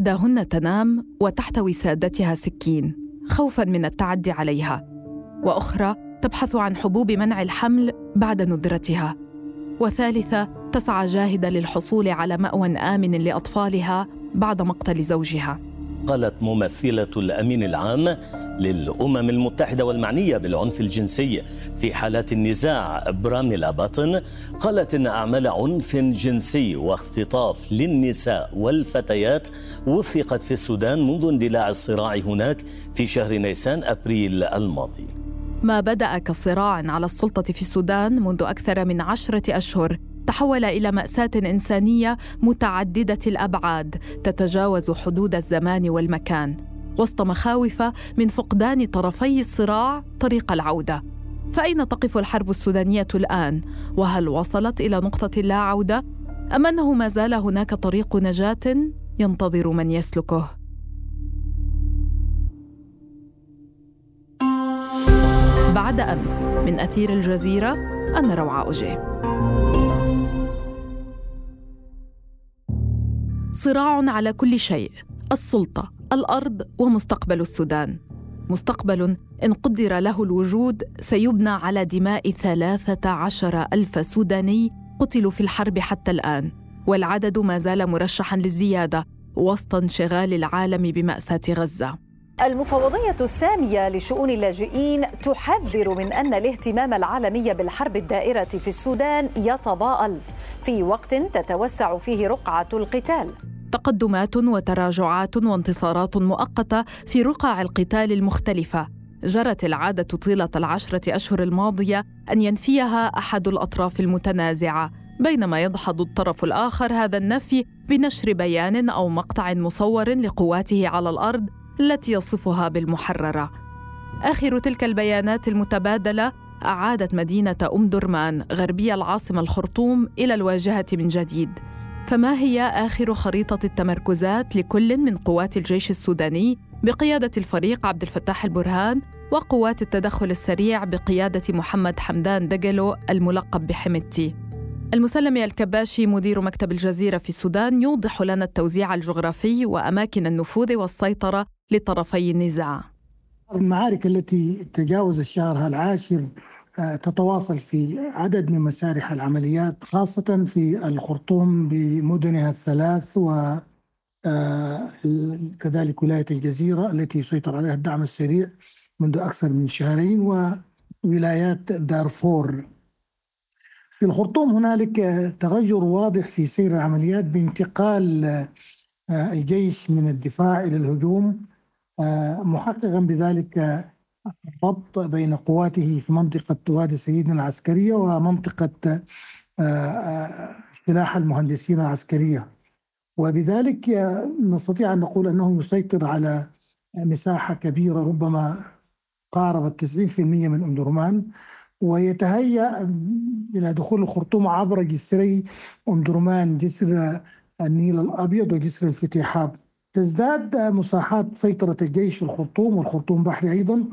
إحداهن تنام وتحت وسادتها سكين خوفا من التعدي عليها. وأخرى تبحث عن حبوب منع الحمل بعد ندرتها. وثالثة تسعى جاهدة للحصول على مأوى آمن لأطفالها بعد مقتل زوجها. قالت ممثلة الأمين العام للأمم المتحدة والمعنية بالعنف الجنسي في حالات النزاع. براميلا باتن قالت إن أعمال عنف جنسي واختطاف للنساء والفتيات وثقت في السودان منذ اندلاع الصراع هناك في شهر نيسان أبريل الماضي. ما بدأ كصراع على السلطة في السودان منذ أكثر من عشرة أشهر. تحول إلى مأساة إنسانية متعددة الأبعاد تتجاوز حدود الزمان والمكان وسط مخاوف من فقدان طرفي الصراع طريق العودة. فأين تقف الحرب السودانية الآن؟ وهل وصلت إلى نقطة لا عوده أم أنه ما زال هناك طريق نجاة ينتظر من يسلكه؟ بعد أمس من أثير الجزيرة أنا روعة اوجيه صراع على كل شيء السلطة الأرض ومستقبل السودان. مستقبل إن قدر له الوجود سيبنى على دماء ثلاثة عشر ألف سوداني قتلوا في الحرب حتى الآن. والعدد ما زال مرشحا للزيادة وسط انشغال العالم بمأساة غزة. المفوضية السامية لشؤون اللاجئين تحذر من أن الاهتمام العالمي بالحرب الدائرة في السودان يتضاءل. في وقت تتوسع فيه رقعة القتال. تقدمات وتراجعات وانتصارات مؤقتة في رقع القتال المختلفة. جرت العادة طيلة العشرة أشهر الماضية أن ينفيها أحد الأطراف المتنازعة بينما يدحض الطرف الآخر هذا النفي بنشر بيان أو مقطع مصور لقواته على الأرض التي يصفها بالمحررة. آخر تلك البيانات المتبادلة أعادت مدينة أم درمان غربي العاصمة الخرطوم إلى الواجهة من جديد. فما هي آخر خريطة التمركزات لكل من قوات الجيش السوداني بقيادة الفريق عبد الفتاح البرهان وقوات التدخل السريع بقيادة محمد حمدان دقلو الملقب بحمتي المسلمي الكباشي مدير مكتب الجزيرة في السودان يوضح لنا التوزيع الجغرافي وأماكن النفوذ والسيطرة لطرفي النزاع. المعارك التي تجاوز الشهر العاشر تتواصل في عدد من مسارح العمليات خاصة في الخرطوم بمدنها الثلاث و آه، كذلك ولاية الجزيرة التي يسيطر عليها الدعم السريع منذ أكثر من شهرين وولايات دارفور. في الخرطوم هنالك تغير واضح في سير العمليات بانتقال آه، الجيش من الدفاع إلى الهجوم. آه، محققا بذلك الربط بين قواته في منطقة وادي سيدنا العسكرية ومنطقة آه، آه، سلاح المهندسين العسكرية. وبذلك نستطيع أن نقول أنه يسيطر على مساحة كبيرة ربما قاربت 90% من أم درمان ويتهيأ إلى دخول الخرطوم عبر جسري أم درمان جسر النيل الأبيض وجسر الفتيحاب. تزداد مساحات سيطرة الجيش في الخرطوم والخرطوم بحري أيضا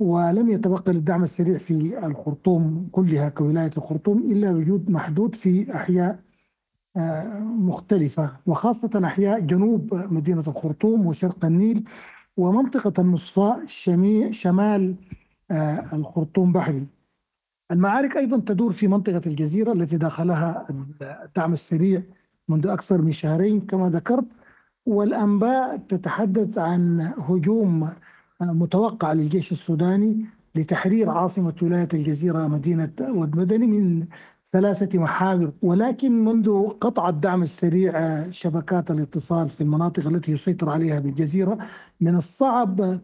ولم يتبقى للدعم السريع في الخرطوم كلها كولاية الخرطوم إلا وجود محدود في أحياء آه، مختلفة وخاصة أحياء جنوب مدينة الخرطوم وشرق النيل ومنطقة المصفاء شمال آه، الخرطوم بحري. المعارك أيضا تدور في منطقة الجزيرة التي داخلها الدعم السريع منذ أكثر من شهرين كما ذكرت. والأنباء تتحدث عن هجوم متوقع للجيش السوداني لتحرير عاصمة ولاية الجزيرة مدينة ود مدني من ثلاثة محاور. ولكن منذ قطع الدعم السريع شبكات الاتصال في المناطق التي يسيطر عليها بالجزيرة من الصعب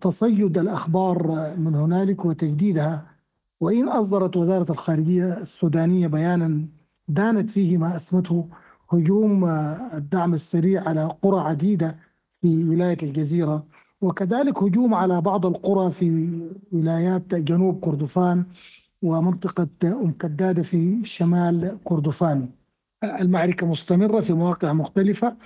تصيد الأخبار من هنالك وتجديدها. وإن أصدرت وزارة الخارجية السودانية بيانا دانت فيه ما أسمته هجوم الدعم السريع على قرى عديدة في ولاية الجزيرة وكذلك هجوم على بعض القرى في ولايات جنوب كردفان ومنطقة أم كدادة في شمال كردفان. المعركة مستمرة في مواقع مختلفة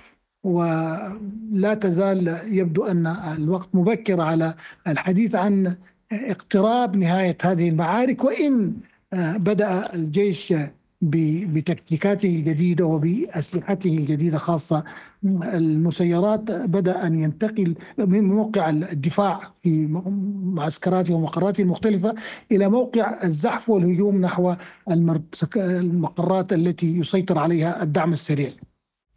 ولا تزال يبدو أن الوقت مبكر على الحديث عن اقتراب نهاية هذه المعارك وإن بدأ الجيش بتكتيكاته الجديدة وبأسلحته الجديدة خاصة المسيرات بدأ أن ينتقل من موقع الدفاع في معسكراته ومقراته المختلفة إلى موقع الزحف والهجوم نحو المقرات التي يسيطر عليها الدعم السريع.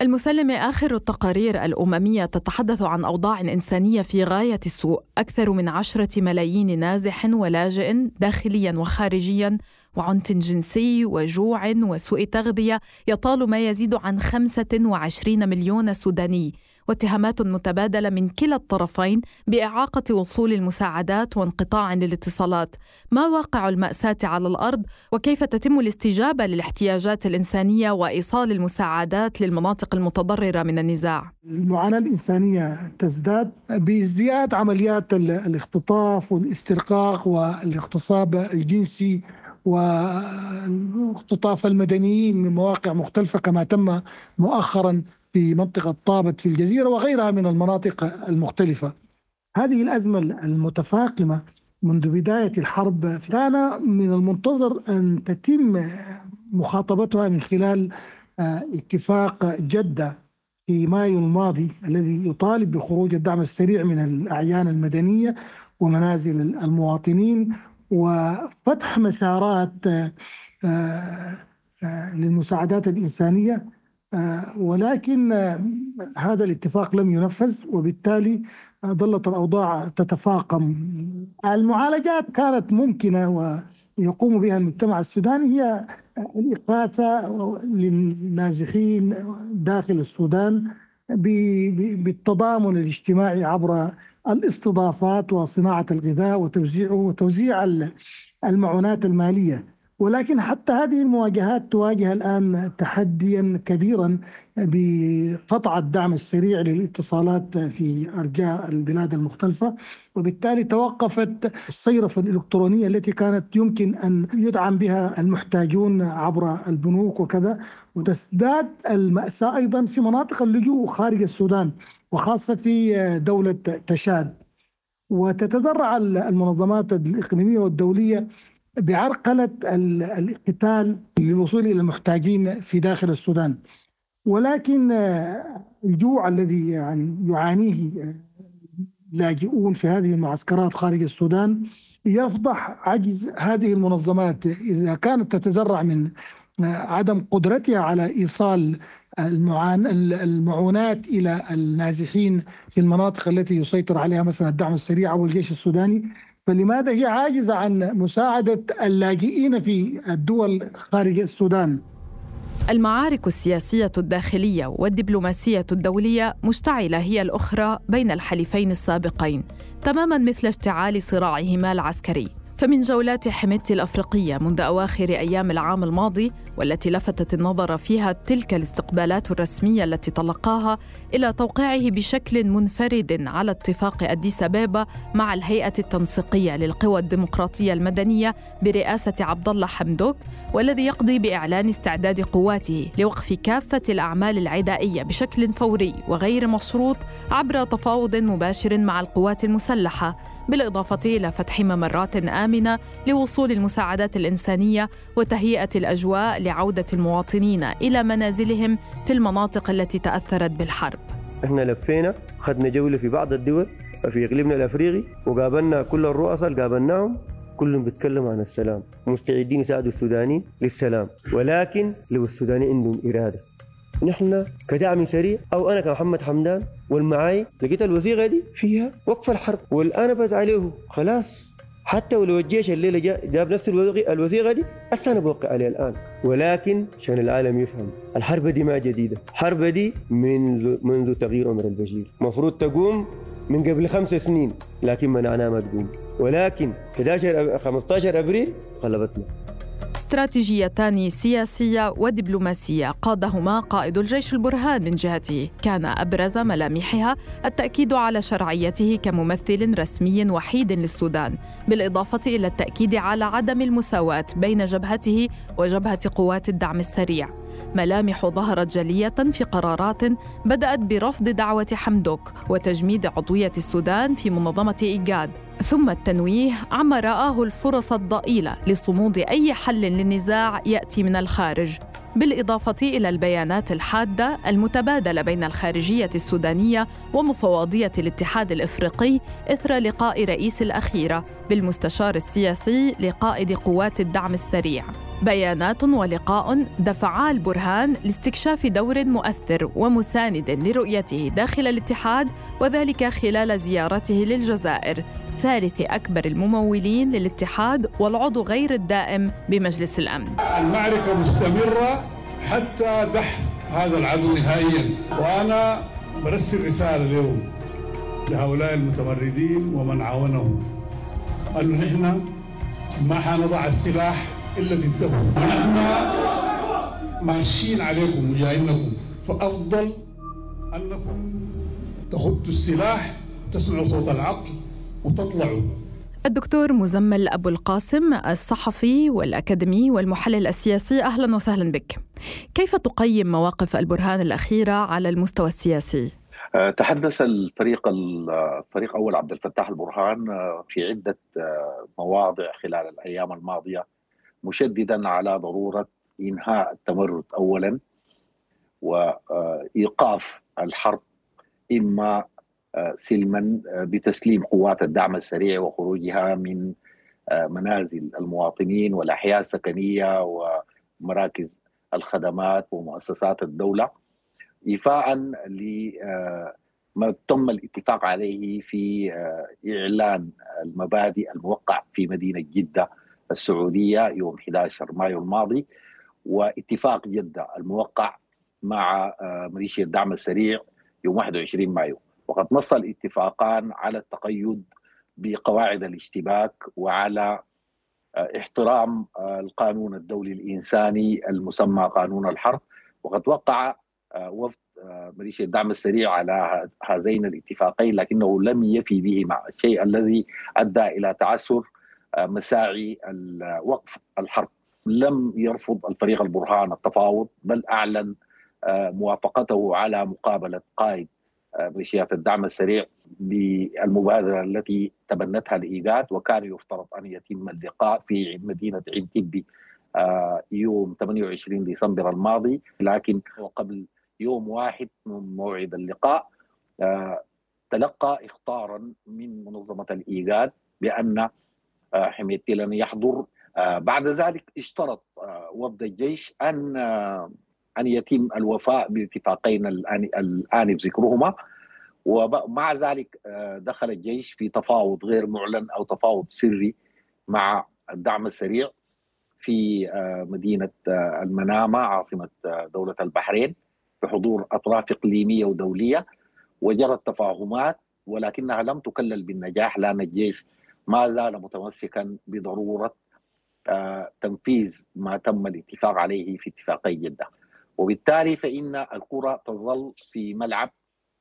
المسلمة آخر التقارير الأممية تتحدث عن أوضاع إنسانية في غاية السوء. أكثر من عشرة ملايين نازح ولاجئ داخليا وخارجيا وعنف جنسي وجوع وسوء تغذية يطال ما يزيد عن 25 مليون سوداني. واتهامات متبادلة من كلا الطرفين بإعاقة وصول المساعدات وانقطاع للاتصالات. ما واقع المأساة على الأرض؟ وكيف تتم الاستجابة للاحتياجات الإنسانية وإيصال المساعدات للمناطق المتضررة من النزاع؟ المعاناة الإنسانية تزداد بازدياد عمليات الاختطاف والاسترقاق والاغتصاب الجنسي. واختطاف المدنيين من مواقع مختلفة كما تم مؤخرا في منطقة طابت في الجزيرة وغيرها من المناطق المختلفة. هذه الأزمة المتفاقمة منذ بداية الحرب كان من المنتظر أن تتم مخاطبتها من خلال آه، اتفاق جدة في مايو الماضي الذي يطالب بخروج الدعم السريع من الأعيان المدنية ومنازل المواطنين وفتح مسارات آه، آه، للمساعدات الإنسانية آه، ولكن آه، هذا الاتفاق لم ينفذ وبالتالي ظلت الأوضاع تتفاقم. المعالجات كانت ممكنة ويقوم بها المجتمع السوداني هي الإغاثة للنازحين داخل السودان بالتضامن الاجتماعي عبر الاستضافات وصناعة الغذاء وتوزيعه وتوزيع المعونات المالية. ولكن حتى هذه المواجهات تواجه الآن تحديا كبيرا بقطع الدعم السريع للاتصالات في أرجاء البلاد المختلفة. وبالتالي توقفت الصيرفة الإلكترونية التي كانت يمكن أن يدعم بها المحتاجون عبر البنوك وكذا. وتزداد الماساه أيضا في مناطق اللجوء خارج السودان وخاصة في دولة تشاد. وتتذرع المنظمات الإقليمية والدولية بعرقلة القتال للوصول إلى المحتاجين في داخل السودان. ولكن آه، الجوع الذي يعني يعانيه لاجئون في هذه المعسكرات خارج السودان يفضح عجز هذه المنظمات. إذا كانت تتذرع من آه، عدم قدرتها على إيصال المعونات إلى النازحين في المناطق التي يسيطر عليها مثلا الدعم السريع أو الجيش السوداني فلماذا هي عاجزة عن مساعدة اللاجئين في الدول خارج السودان؟ المعارك السياسية الداخلية والدبلوماسية الدولية مشتعلة هي الأخرى بين الحليفين السابقين تماما مثل اشتعال صراعهما العسكري فمن جولات حميدتي الأفريقية منذ أواخر أيام العام الماضي والتي لفتت النظر فيها تلك الاستقبالات الرسمية التي تلقاها إلى توقيعه بشكل منفرد على اتفاق أديس أبابا مع الهيئة التنسيقية للقوى الديمقراطية المدنية برئاسة عبد الله حمدوك والذي يقضي بإعلان استعداد قواته لوقف كافة الأعمال العدائية بشكل فوري وغير مشروط عبر تفاوض مباشر مع القوات المسلحة بالإضافة إلى فتح ممرات آمنة لوصول المساعدات الإنسانية وتهيئة الأجواء لعودة المواطنين إلى منازلهم في المناطق التي تأثرت بالحرب. إحنا لفينا خدنا جولة في بعض الدول في إقليمنا الأفريقي وقابلنا كل الرؤساء اللي قابلناهم كلهم بيتكلموا عن السلام. مستعدين يساعدوا السودانيين للسلام ولكن لو السوداني عندهم إرادة. نحن كدعم سريع أو أنا كمحمد حمدان والمعاي لقيت الوثيقة دي فيها وقف الحرب والآن بس عليه خلاص. حتى ولو الجيش الليلة جاء جاب نفس الوثيقه دي هسه أنا بوقع عليها الآن. ولكن عشان العالم يفهم الحرب دي ما جديدة. الحرب دي منذ منذ تغيير عمر البشير. المفروض تقوم من قبل خمس سنين لكن منعناها ما تقوم. ولكن 11 15 أبريل غلبتنا. استراتيجيتان سياسية ودبلوماسية. قادهما قائد الجيش البرهان من جهته. كان أبرز ملامحها التأكيد على شرعيته كممثل رسمي وحيد للسودان بالإضافة إلى التأكيد على عدم المساواة بين جبهته وجبهة قوات الدعم السريع. ملامح ظهرت جلية في قرارات بدأت برفض دعوة حمدوك وتجميد عضوية السودان في منظمة إيجاد. ثم التنويه عما رآه الفرص الضئيلة لصمود أي حل للنزاع يأتي من الخارج بالإضافة إلى البيانات الحادة المتبادلة بين الخارجية السودانية ومفوضية الاتحاد الإفريقي إثر لقاء رئيس الأخيرة بالمستشار السياسي لقائد قوات الدعم السريع. بيانات ولقاء دفعا البرهان لاستكشاف دور مؤثر ومساند لرؤيته داخل الاتحاد وذلك خلال زيارته للجزائر. ثالث أكبر الممولين للاتحاد والعضو غير الدائم بمجلس الأمن. المعركة مستمرة حتى دح هذا العدو نهائيا. وأنا برسل رسالة اليوم لهؤلاء المتمردين ومن عاونهم. أنه نحن ما حنضع السلاح إلا ضدهم ونحن ماشيين عليكم وجايينكم فأفضل أنكم تخطوا السلاح تسمعوا صوت العقل وتطلعوا الدكتور مزمل أبو القاسم الصحفي والأكاديمي والمحلل السياسي أهلا وسهلا بك كيف تقيم مواقف البرهان الأخيرة على المستوى السياسي؟ أه، تحدث الفريق الفريق أول عبد الفتاح البرهان أه، في عدة أه، مواضع خلال الأيام الماضية مشددا على ضرورة إنهاء التمرد اولا وإيقاف الحرب إما سلما بتسليم قوات الدعم السريع وخروجها من منازل المواطنين والأحياء السكنية ومراكز الخدمات ومؤسسات الدولة. ايفاء لما تم الاتفاق عليه في إعلان المبادئ الموقع في مدينة جدة السعودية يوم 11 مايو الماضي. واتفاق جدة الموقع مع ميليشيا الدعم السريع يوم 21 مايو. وقد نص الاتفاقان على التقيد بقواعد الاشتباك وعلى احترام القانون الدولي الإنساني المسمى قانون الحرب. وقد وقع وفد ميليشيا الدعم السريع على هذين الاتفاقين لكنه لم يفي بهما. الشيء الذي أدى إلى تعسر مساعي وقف الحرب. لم يرفض الفريق البرهان التفاوض بل أعلن موافقته على مقابلة قائد ميليشيات الدعم السريع بالمبادرة التي تبنتها الإيجاد وكان يفترض أن يتم اللقاء في مدينة عين تبي يوم 28 ديسمبر الماضي. لكن قبل يوم واحد من موعد اللقاء تلقى إخطارا من منظمة الإيجاد بأن حميتي لن يحضر. بعد ذلك اشترط وفد الجيش أن أن يتم الوفاء باتفاقين الان ذكرهما ومع ذلك دخل الجيش في تفاوض غير معلن أو تفاوض سري مع الدعم السريع في مدينة المنامة عاصمة دولة البحرين بحضور أطراف إقليمية ودولية. وجرت تفاهمات ولكنها لم تكلل بالنجاح لأن الجيش ما زال متمسكا بضرورة تنفيذ ما تم الاتفاق عليه في اتفاقي جدة. وبالتالي فإن الكرة تظل في ملعب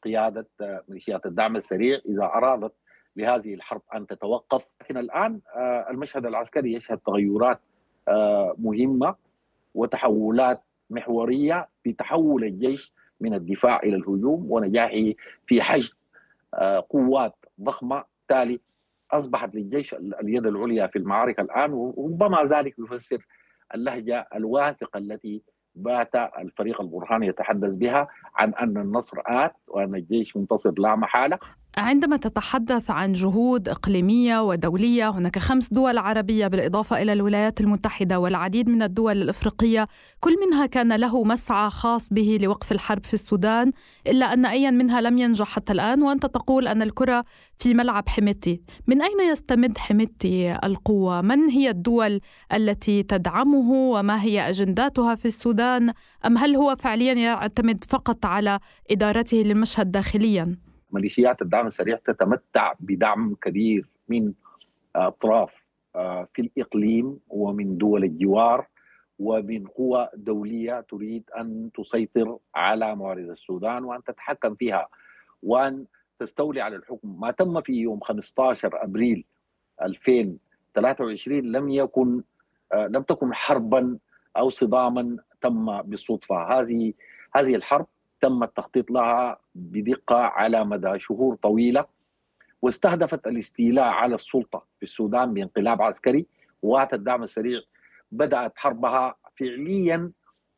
قيادة ميليشيات الدعم السريع. إذا أرادت لهذه الحرب أن تتوقف لكن الآن المشهد العسكري يشهد تغيرات مهمة وتحولات محورية بتحول الجيش من الدفاع إلى الهجوم ونجاحه في حشد قوات ضخمة. تالي أصبحت للجيش اليد العليا في المعارك الآن وربما ذلك يفسر اللهجة الواثقة التي بات الفريق البرهاني يتحدث بها عن أن النصر آت وأن الجيش منتصر لا محالة. عندما تتحدث عن جهود إقليمية ودولية هناك خمس دول عربية بالإضافة إلى الولايات المتحدة والعديد من الدول الإفريقية. كل منها كان له مسعى خاص به لوقف الحرب في السودان إلا أن ايا منها لم ينجح حتى الآن وأنت تقول أن الكرة في ملعب حميتي. من أين يستمد حميتي القوة؟ من هي الدول التي تدعمه؟ وما هي أجنداتها في السودان؟ أم هل هو فعليا يعتمد فقط على إدارته للمشهد داخليا؟ ميليشيات الدعم السريع تتمتع بدعم كبير من أطراف في الإقليم ومن دول الجوار ومن قوى دولية تريد أن تسيطر على موارد السودان وأن تتحكم فيها وأن تستولي على الحكم. ما تم في يوم 15 أبريل 2023 لم يكن لم تكن حربا أو صداما تم بالصدفه هذه هذه الحرب تم التخطيط لها بدقة على مدى شهور طويلة واستهدفت الاستيلاء على السلطة في السودان بانقلاب عسكري قوات الدعم السريع بدأت حربها فعليا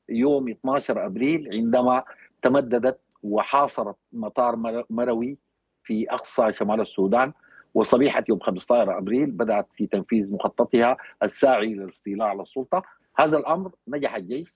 يوم 12 أبريل عندما تمددت وحاصرت مطار مروي في أقصى شمال السودان. وصبيحة يوم 15 أبريل بدأت في تنفيذ مخططها الساعي للاستيلاء على السلطة. هذا الأمر نجح الجيش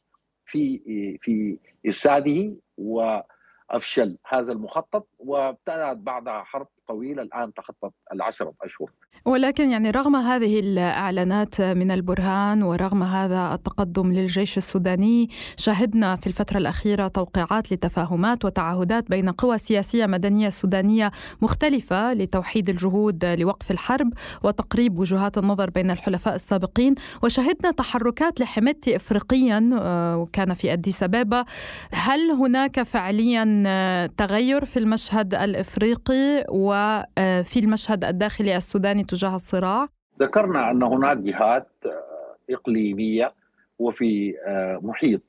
في في إفساده وأفشل هذا المخطط وابتدات بعدها حرب طويلة الآن تخطت العشره اشهر ولكن يعني رغم هذه الإعلانات من البرهان ورغم هذا التقدم للجيش السوداني شهدنا في الفترة الأخيرة توقيعات لتفاهمات وتعهدات بين قوى سياسية مدنية سودانية مختلفة لتوحيد الجهود لوقف الحرب وتقريب وجهات النظر بين الحلفاء السابقين. وشهدنا تحركات لحميتي إفريقيا آه، وكان في أديس أبابا. هل هناك فعليا تغير في المشهد الإفريقي؟ وفي المشهد الداخلي السوداني تجاه الصراع؟ ذكرنا أن هناك جهات آه، إقليمية وفي آه، محيط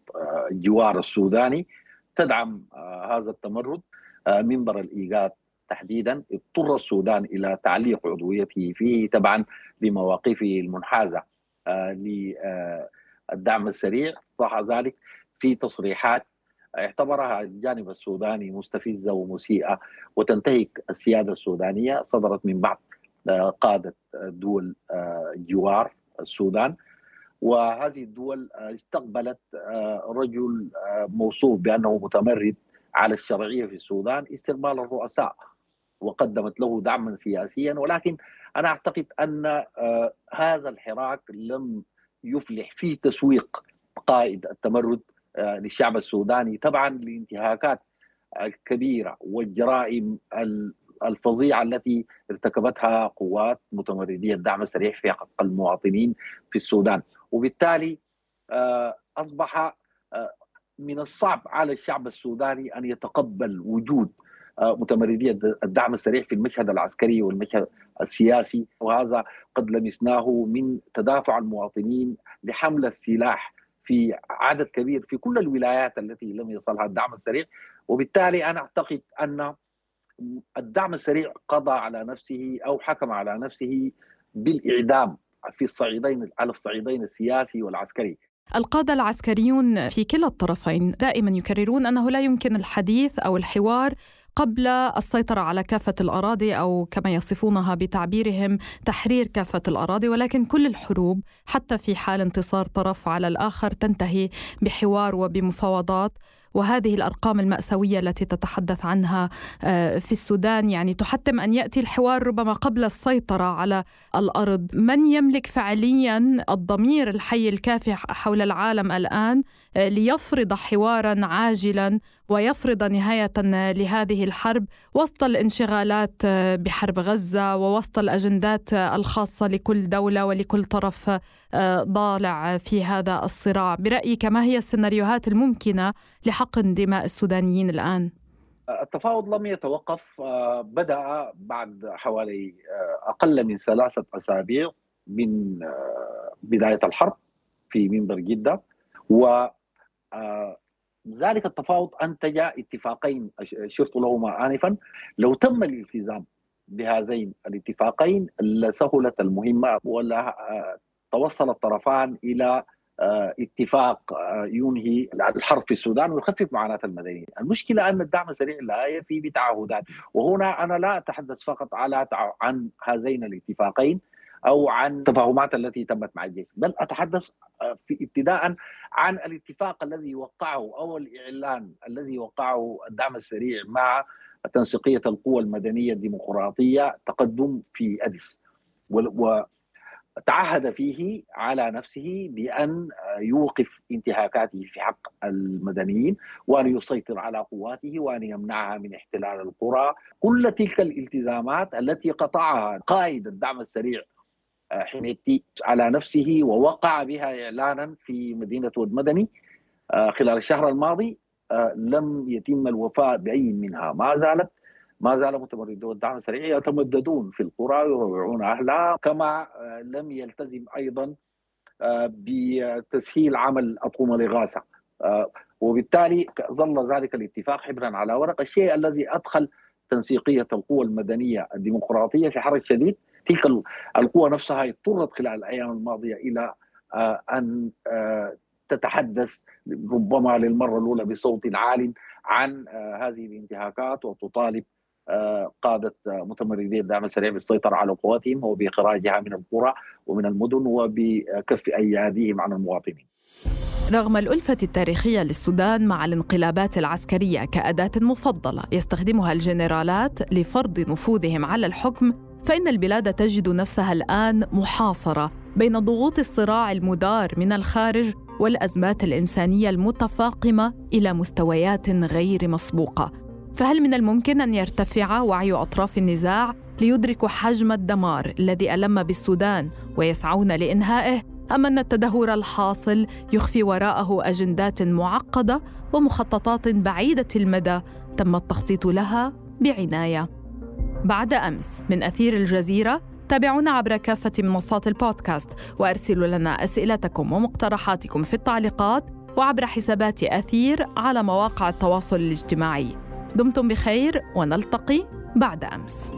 الجوار آه، السوداني تدعم هذا التمرد منبر الايجاد تحديدا اضطر السودان إلى تعليق عضويته فيه تبعا لمواقفه المنحازة للدعم السريع صح ذلك في تصريحات اعتبرها الجانب السوداني مستفزة ومسيئة وتنتهك السيادة السودانية صدرت من بعض قادة دول آه، جوار السودان. وهذه الدول آه، استقبلت آه، رجل موصوف بأنه متمرد على الشرعية في السودان استقبال الرؤساء وقدمت له دعما سياسيا. ولكن أنا أعتقد أن هذا الحراك لم يفلح في تسويق قائد التمرد. للشعب السوداني تبعا لانتهاكات الكبيرة والجرائم الفظيعة التي ارتكبتها قوات متمردي الدعم السريع في حق المواطنين في السودان. وبالتالي آه، أصبح آه، من الصعب على الشعب السوداني أن يتقبل وجود آه، متمردي الدعم السريع في المشهد العسكري والمشهد السياسي. وهذا قد لمسناه من تدافع المواطنين لحمل السلاح في عدد كبير في كل الولايات التي لم يصلها الدعم السريع وبالتالي أنا أعتقد أن الدعم السريع قضى على نفسه أو حكم على نفسه بالإعدام في الصعيدين على الصعيدين السياسي والعسكري. القادة العسكريون في كلا الطرفين دائما يكررون أنه لا يمكن الحديث أو الحوار قبل السيطرة على كافة الأراضي أو كما يصفونها بتعبيرهم تحرير كافة الأراضي ولكن كل الحروب حتى في حال انتصار طرف على الآخر تنتهي بحوار وبمفاوضات. وهذه الأرقام المأساوية التي تتحدث عنها آه، في السودان يعني تحتم أن يأتي الحوار ربما قبل السيطرة على الأرض، من يملك فعليا الضمير الحي الكافي حول العالم الآن؟ ليفرض حوارا عاجلا ويفرض نهاية لهذه الحرب وسط الانشغالات آه، بحرب غزة ووسط الأجندات الخاصة لكل دولة ولكل طرف ضالع في هذا الصراع، برأيك ما هي السيناريوهات الممكنة لحقن دماء السودانيين الآن؟ التفاوض لم يتوقف آه، بدأ بعد حوالي آه، أقل من ثلاثة أسابيع من آه، بداية الحرب في منبر جدة و ذلك التفاوض أنتج اتفاقين شرت لهما آنفا. لو تم الالتزام بهذين الاتفاقين لسهلت المهمة ولا توصل الطرفان إلى آه، اتفاق آه، ينهي الحرب في السودان ويخفف معاناة المدنيين، المشكلة أن الدعم السريع لا يفي بتعهدات، وهنا أنا لا أتحدث فقط على عن هذين الاتفاقين. أو عن التفاهمات التي تمت مع الجيش، بل أتحدث آه، في ابتداء عن الاتفاق الذي وقعه أو الإعلان الذي وقعه الدعم السريع مع تنسيقية القوى المدنية الديمقراطية تقدم في أديس. تعهد فيه على نفسه بأن يوقف انتهاكاته في حق المدنيين وأن يسيطر على قواته وأن يمنعها من احتلال القرى. كل تلك الالتزامات التي قطعها قائد الدعم السريع آه، حميتي على نفسه ووقع بها إعلانا في مدينة ود مدني آه، خلال الشهر الماضي آه، لم يتم الوفاء بأي منها. ما زالت ما زال متمردو الدعم السريع يتمددون في القرى ويروعون أهلها كما لم يلتزم أيضا آه، بتسهيل عمل اطقم الاغاثه وبالتالي ظل ذلك الاتفاق حبرا على ورق الشيء الذي أدخل تنسيقية القوى المدنية الديمقراطية في حرج شديد تلك القوى نفسها اضطرت خلال الأيام الماضية إلى أن تتحدث ربما للمرة الأولى بصوت عال عن هذه الانتهاكات وتطالب قادة متمردي الدعم السريع بالسيطرة على قواتهم وبإخراجها من القرى ومن المدن وبكف أياديهم عن المواطنين. رغم الألفة التاريخية للسودان مع الانقلابات العسكرية كأداة مفضلة يستخدمها الجنرالات لفرض نفوذهم على الحكم فإن البلاد تجد نفسها الآن محاصرة بين ضغوط الصراع المدار من الخارج والأزمات الإنسانية المتفاقمة إلى مستويات غير مسبوقة. فهل من الممكن أن يرتفع وعي أطراف النزاع ليدركوا حجم الدمار الذي ألم بالسودان ويسعون لإنهائه؟ أم أن التدهور الحاصل يخفي وراءه أجندات معقدة ومخططات بعيدة المدى تم التخطيط لها بعناية؟ بعد أمس. من أثير الجزيرة تابعونا عبر كافة منصات البودكاست وأرسلوا لنا أسئلتكم ومقترحاتكم في التعليقات وعبر حسابات أثير على مواقع التواصل الاجتماعي. دمتم بخير ونلتقي بعد أمس.